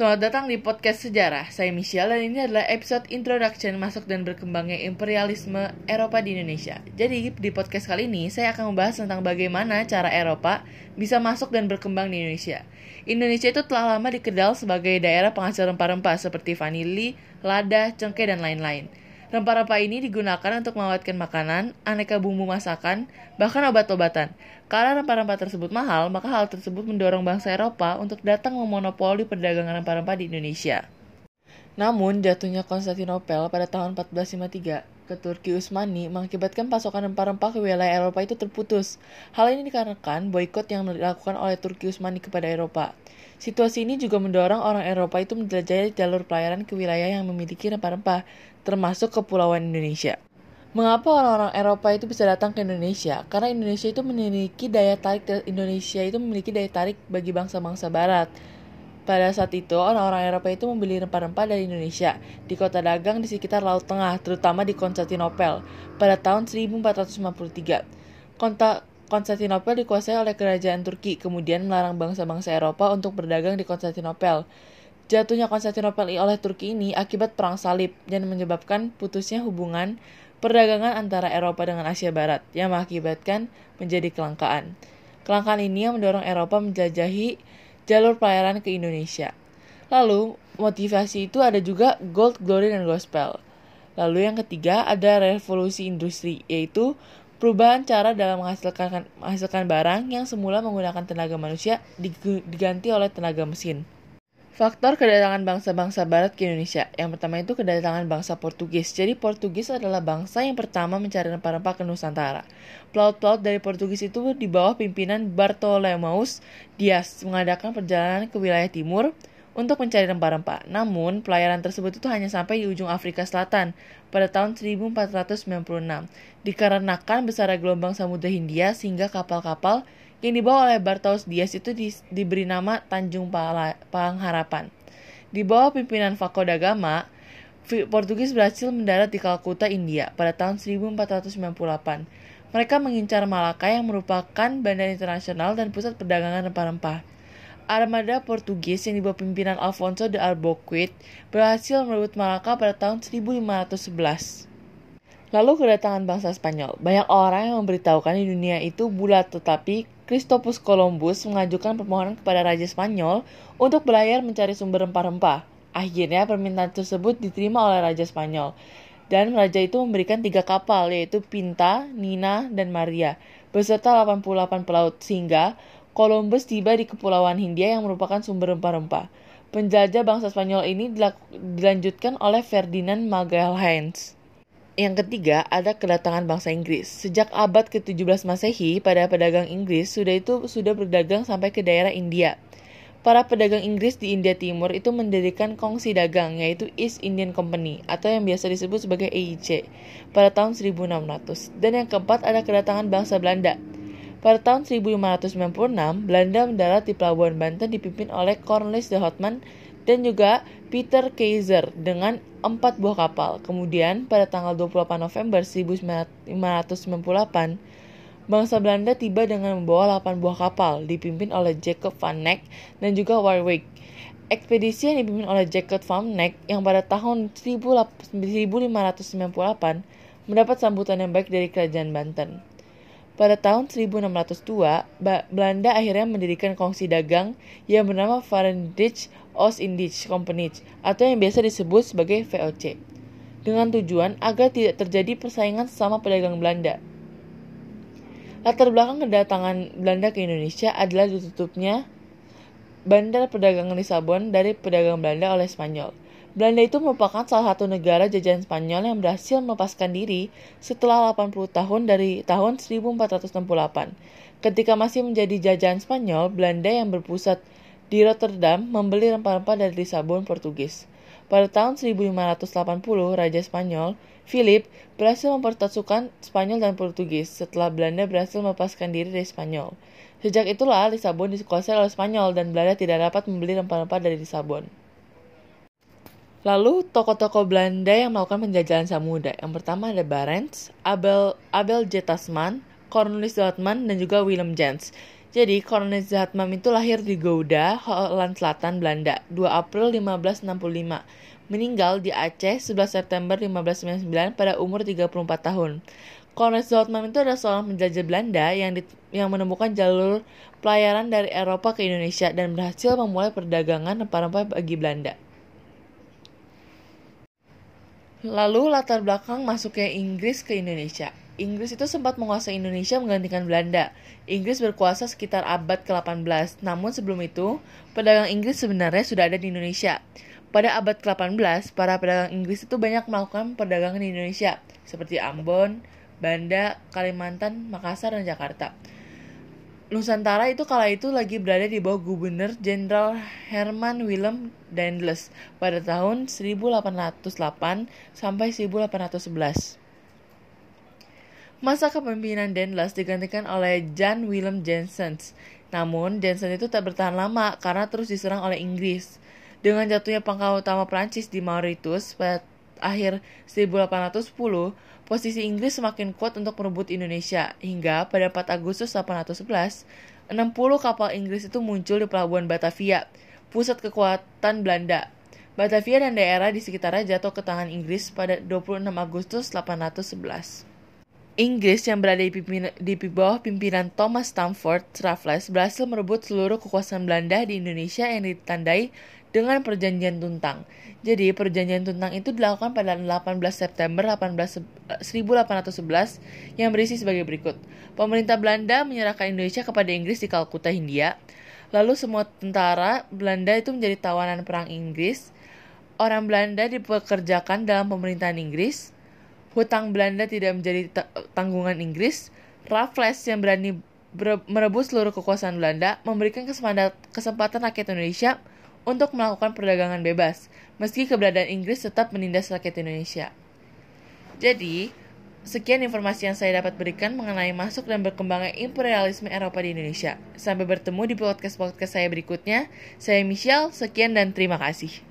Selamat datang di podcast sejarah. Saya Michelle dan ini adalah episode introduction masuk dan berkembangnya imperialisme Eropa di Indonesia. Jadi di podcast kali ini saya akan membahas tentang bagaimana cara Eropa bisa masuk dan berkembang di Indonesia. Indonesia itu telah lama dikenal sebagai daerah penghasil rempah-rempah seperti vanili, lada, cengkeh, dan lain-lain. Rempah-rempah ini digunakan untuk mengawetkan makanan, aneka bumbu masakan, bahkan obat-obatan. Karena rempah-rempah tersebut mahal, maka hal tersebut mendorong bangsa Eropa untuk datang memonopoli perdagangan rempah-rempah di Indonesia. Namun, jatuhnya Konstantinopel pada tahun 1453 ke Turki Utsmani mengakibatkan pasokan rempah-rempah ke wilayah Eropa itu terputus. Hal ini dikarenakan boykot yang dilakukan oleh Turki Utsmani kepada Eropa. Situasi ini juga mendorong orang Eropa itu menjelajahi jalur pelayaran ke wilayah yang memiliki rempah-rempah, termasuk kepulauan Indonesia. Mengapa orang-orang Eropa itu bisa datang ke Indonesia? Karena Indonesia itu memiliki daya tarik Indonesia itu memiliki daya tarik bagi bangsa-bangsa Barat. Pada saat itu, orang-orang Eropa itu membeli rempah-rempah dari Indonesia di kota dagang di sekitar Laut Tengah, terutama di Konstantinopel, pada tahun 1453. Konta Konstantinopel dikuasai oleh kerajaan Turki, kemudian melarang bangsa-bangsa Eropa untuk berdagang di Konstantinopel. Jatuhnya Konstantinopel oleh Turki ini akibat perang salib dan menyebabkan putusnya hubungan perdagangan antara Eropa dengan Asia Barat yang mengakibatkan menjadi kelangkaan. Kelangkaan ini yang mendorong Eropa menjelajahi jalur pelayaran ke Indonesia. Lalu, motivasi itu ada juga gold, glory, dan gospel. Lalu yang ketiga ada revolusi industri, yaitu Perubahan cara dalam menghasilkan, menghasilkan barang yang semula menggunakan tenaga manusia diganti oleh tenaga mesin. Faktor kedatangan bangsa-bangsa barat ke Indonesia. Yang pertama itu kedatangan bangsa Portugis. Jadi Portugis adalah bangsa yang pertama mencari rempah-rempah ke Nusantara. Pelaut-pelaut dari Portugis itu di bawah pimpinan Bartolomeus Dias mengadakan perjalanan ke wilayah timur, untuk mencari rempah-rempah. Namun, pelayaran tersebut itu hanya sampai di ujung Afrika Selatan pada tahun 1496, dikarenakan besar gelombang Samudra Hindia sehingga kapal-kapal yang dibawa oleh Bartolus Dias itu di, diberi nama Tanjung Pangharapan. Di bawah pimpinan Vasco da Gama, Portugis berhasil mendarat di Kalkuta, India pada tahun 1498. Mereka mengincar Malaka yang merupakan bandar internasional dan pusat perdagangan rempah-rempah armada Portugis yang dibawa pimpinan Alfonso de Albuquerque berhasil merebut Malaka pada tahun 1511. Lalu kedatangan bangsa Spanyol. Banyak orang yang memberitahukan di dunia itu bulat, tetapi Christopus Columbus mengajukan permohonan kepada Raja Spanyol untuk berlayar mencari sumber rempah-rempah. Akhirnya permintaan tersebut diterima oleh Raja Spanyol. Dan Raja itu memberikan tiga kapal, yaitu Pinta, Nina, dan Maria, beserta 88 pelaut, sehingga Columbus tiba di Kepulauan Hindia yang merupakan sumber rempah-rempah. Penjajah bangsa Spanyol ini dilanjutkan oleh Ferdinand Magalhaens. Yang ketiga, ada kedatangan bangsa Inggris. Sejak abad ke-17 Masehi, pada pedagang Inggris sudah itu sudah berdagang sampai ke daerah India. Para pedagang Inggris di India Timur itu mendirikan kongsi dagang yaitu East Indian Company atau yang biasa disebut sebagai EIC pada tahun 1600. Dan yang keempat ada kedatangan bangsa Belanda pada tahun 1596, Belanda mendarat di Pelabuhan Banten dipimpin oleh Cornelis de Houtman dan juga Peter Kaiser dengan empat buah kapal. Kemudian, pada tanggal 28 November 1598, bangsa Belanda tiba dengan membawa 8 buah kapal dipimpin oleh Jacob van Neck dan juga Warwick. Ekspedisi yang dipimpin oleh Jacob van Neck yang pada tahun 1598 mendapat sambutan yang baik dari kerajaan Banten. Pada tahun 1602, Belanda akhirnya mendirikan kongsi dagang yang bernama Verenigd Oost-Indisch Company atau yang biasa disebut sebagai VOC dengan tujuan agar tidak terjadi persaingan sama pedagang Belanda. Latar belakang kedatangan Belanda ke Indonesia adalah ditutupnya bandar perdagangan Lisabon dari pedagang Belanda oleh Spanyol. Belanda itu merupakan salah satu negara jajahan Spanyol yang berhasil melepaskan diri setelah 80 tahun dari tahun 1468. Ketika masih menjadi jajahan Spanyol, Belanda yang berpusat di Rotterdam membeli rempah-rempah dari Lisabon, Portugis. Pada tahun 1580, Raja Spanyol, Philip, berhasil mempertasukan Spanyol dan Portugis setelah Belanda berhasil melepaskan diri dari Spanyol. Sejak itulah Lisabon dikuasai oleh Spanyol dan Belanda tidak dapat membeli rempah-rempah dari Lisabon. Lalu tokoh-tokoh Belanda yang melakukan penjajahan Samudra. Yang pertama ada Barents, Abel Abel J. Tasman, Cornelis Dortman, dan juga Willem Jens. Jadi, Kolonel Zahatmam itu lahir di Gouda, Holland Selatan, Belanda, 2 April 1565. Meninggal di Aceh 11 September 1599 pada umur 34 tahun. Kolonel Zahatmam itu adalah seorang penjajah Belanda yang di, yang menemukan jalur pelayaran dari Eropa ke Indonesia dan berhasil memulai perdagangan rempah-rempah bagi Belanda. Lalu latar belakang masuknya Inggris ke Indonesia. Inggris itu sempat menguasai Indonesia menggantikan Belanda. Inggris berkuasa sekitar abad ke-18, namun sebelum itu, pedagang Inggris sebenarnya sudah ada di Indonesia. Pada abad ke-18, para pedagang Inggris itu banyak melakukan perdagangan di Indonesia, seperti Ambon, Banda, Kalimantan, Makassar, dan Jakarta. Nusantara itu kala itu lagi berada di bawah Gubernur Jenderal Herman Willem Daendels pada tahun 1808 sampai 1811. Masa kepemimpinan Daendels digantikan oleh Jan Willem Jensen. Namun, Jensen itu tak bertahan lama karena terus diserang oleh Inggris. Dengan jatuhnya pangkal utama Prancis di Mauritius pada akhir 1810, posisi Inggris semakin kuat untuk merebut Indonesia, hingga pada 4 Agustus 1811, 60 kapal Inggris itu muncul di pelabuhan Batavia, pusat kekuatan Belanda. Batavia dan daerah di sekitarnya jatuh ke tangan Inggris pada 26 Agustus 1811. Inggris yang berada di, pimpin, di bawah pimpinan Thomas Stamford Raffles berhasil merebut seluruh kekuasaan Belanda di Indonesia yang ditandai dengan perjanjian Tuntang. Jadi perjanjian Tuntang itu dilakukan pada 18 September 18, 1811 yang berisi sebagai berikut. Pemerintah Belanda menyerahkan Indonesia kepada Inggris di Kalkuta, Hindia. Lalu semua tentara Belanda itu menjadi tawanan perang Inggris. Orang Belanda dipekerjakan dalam pemerintahan Inggris hutang Belanda tidak menjadi tanggungan Inggris, Raffles yang berani merebut seluruh kekuasaan Belanda memberikan kesempatan rakyat Indonesia untuk melakukan perdagangan bebas, meski keberadaan Inggris tetap menindas rakyat Indonesia. Jadi, sekian informasi yang saya dapat berikan mengenai masuk dan berkembangnya imperialisme Eropa di Indonesia. Sampai bertemu di podcast-podcast saya berikutnya. Saya Michelle, sekian dan terima kasih.